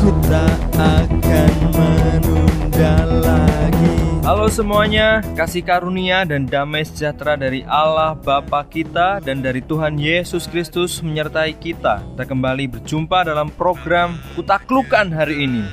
Ku tak akan menunda lagi Halo semuanya, kasih karunia dan damai sejahtera dari Allah Bapa kita dan dari Tuhan Yesus Kristus menyertai kita. Kita kembali berjumpa dalam program Kutaklukan hari ini.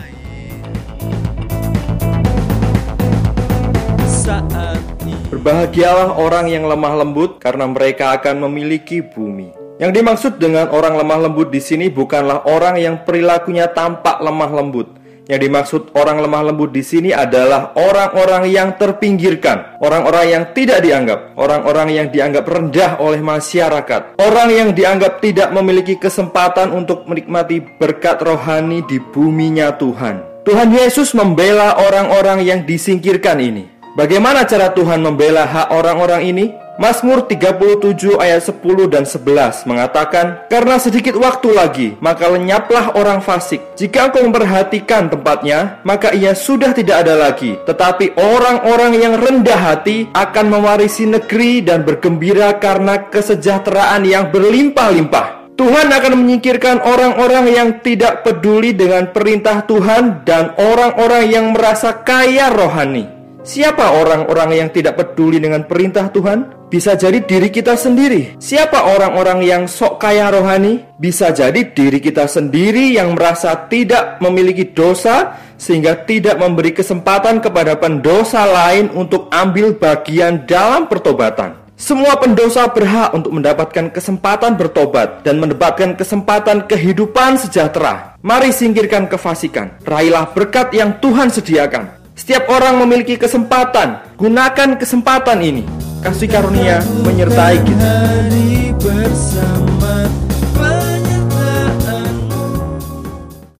Saat ini Berbahagialah orang yang lemah lembut karena mereka akan memiliki bumi. Yang dimaksud dengan orang lemah lembut di sini bukanlah orang yang perilakunya tampak lemah lembut. Yang dimaksud orang lemah lembut di sini adalah orang-orang yang terpinggirkan, orang-orang yang tidak dianggap, orang-orang yang dianggap rendah oleh masyarakat, orang yang dianggap tidak memiliki kesempatan untuk menikmati berkat rohani di buminya Tuhan. Tuhan Yesus membela orang-orang yang disingkirkan ini. Bagaimana cara Tuhan membela hak orang-orang ini? Mazmur 37 ayat 10 dan 11 mengatakan, Karena sedikit waktu lagi, maka lenyaplah orang fasik. Jika engkau memperhatikan tempatnya, maka ia sudah tidak ada lagi. Tetapi orang-orang yang rendah hati akan mewarisi negeri dan bergembira karena kesejahteraan yang berlimpah-limpah. Tuhan akan menyingkirkan orang-orang yang tidak peduli dengan perintah Tuhan dan orang-orang yang merasa kaya rohani. Siapa orang-orang yang tidak peduli dengan perintah Tuhan? Bisa jadi diri kita sendiri. Siapa orang-orang yang sok kaya rohani? Bisa jadi diri kita sendiri yang merasa tidak memiliki dosa sehingga tidak memberi kesempatan kepada pendosa lain untuk ambil bagian dalam pertobatan. Semua pendosa berhak untuk mendapatkan kesempatan bertobat dan mendapatkan kesempatan kehidupan sejahtera. Mari singkirkan kefasikan. Raihlah berkat yang Tuhan sediakan. Setiap orang memiliki kesempatan. Gunakan kesempatan ini. Kasih karunia menyertai kita.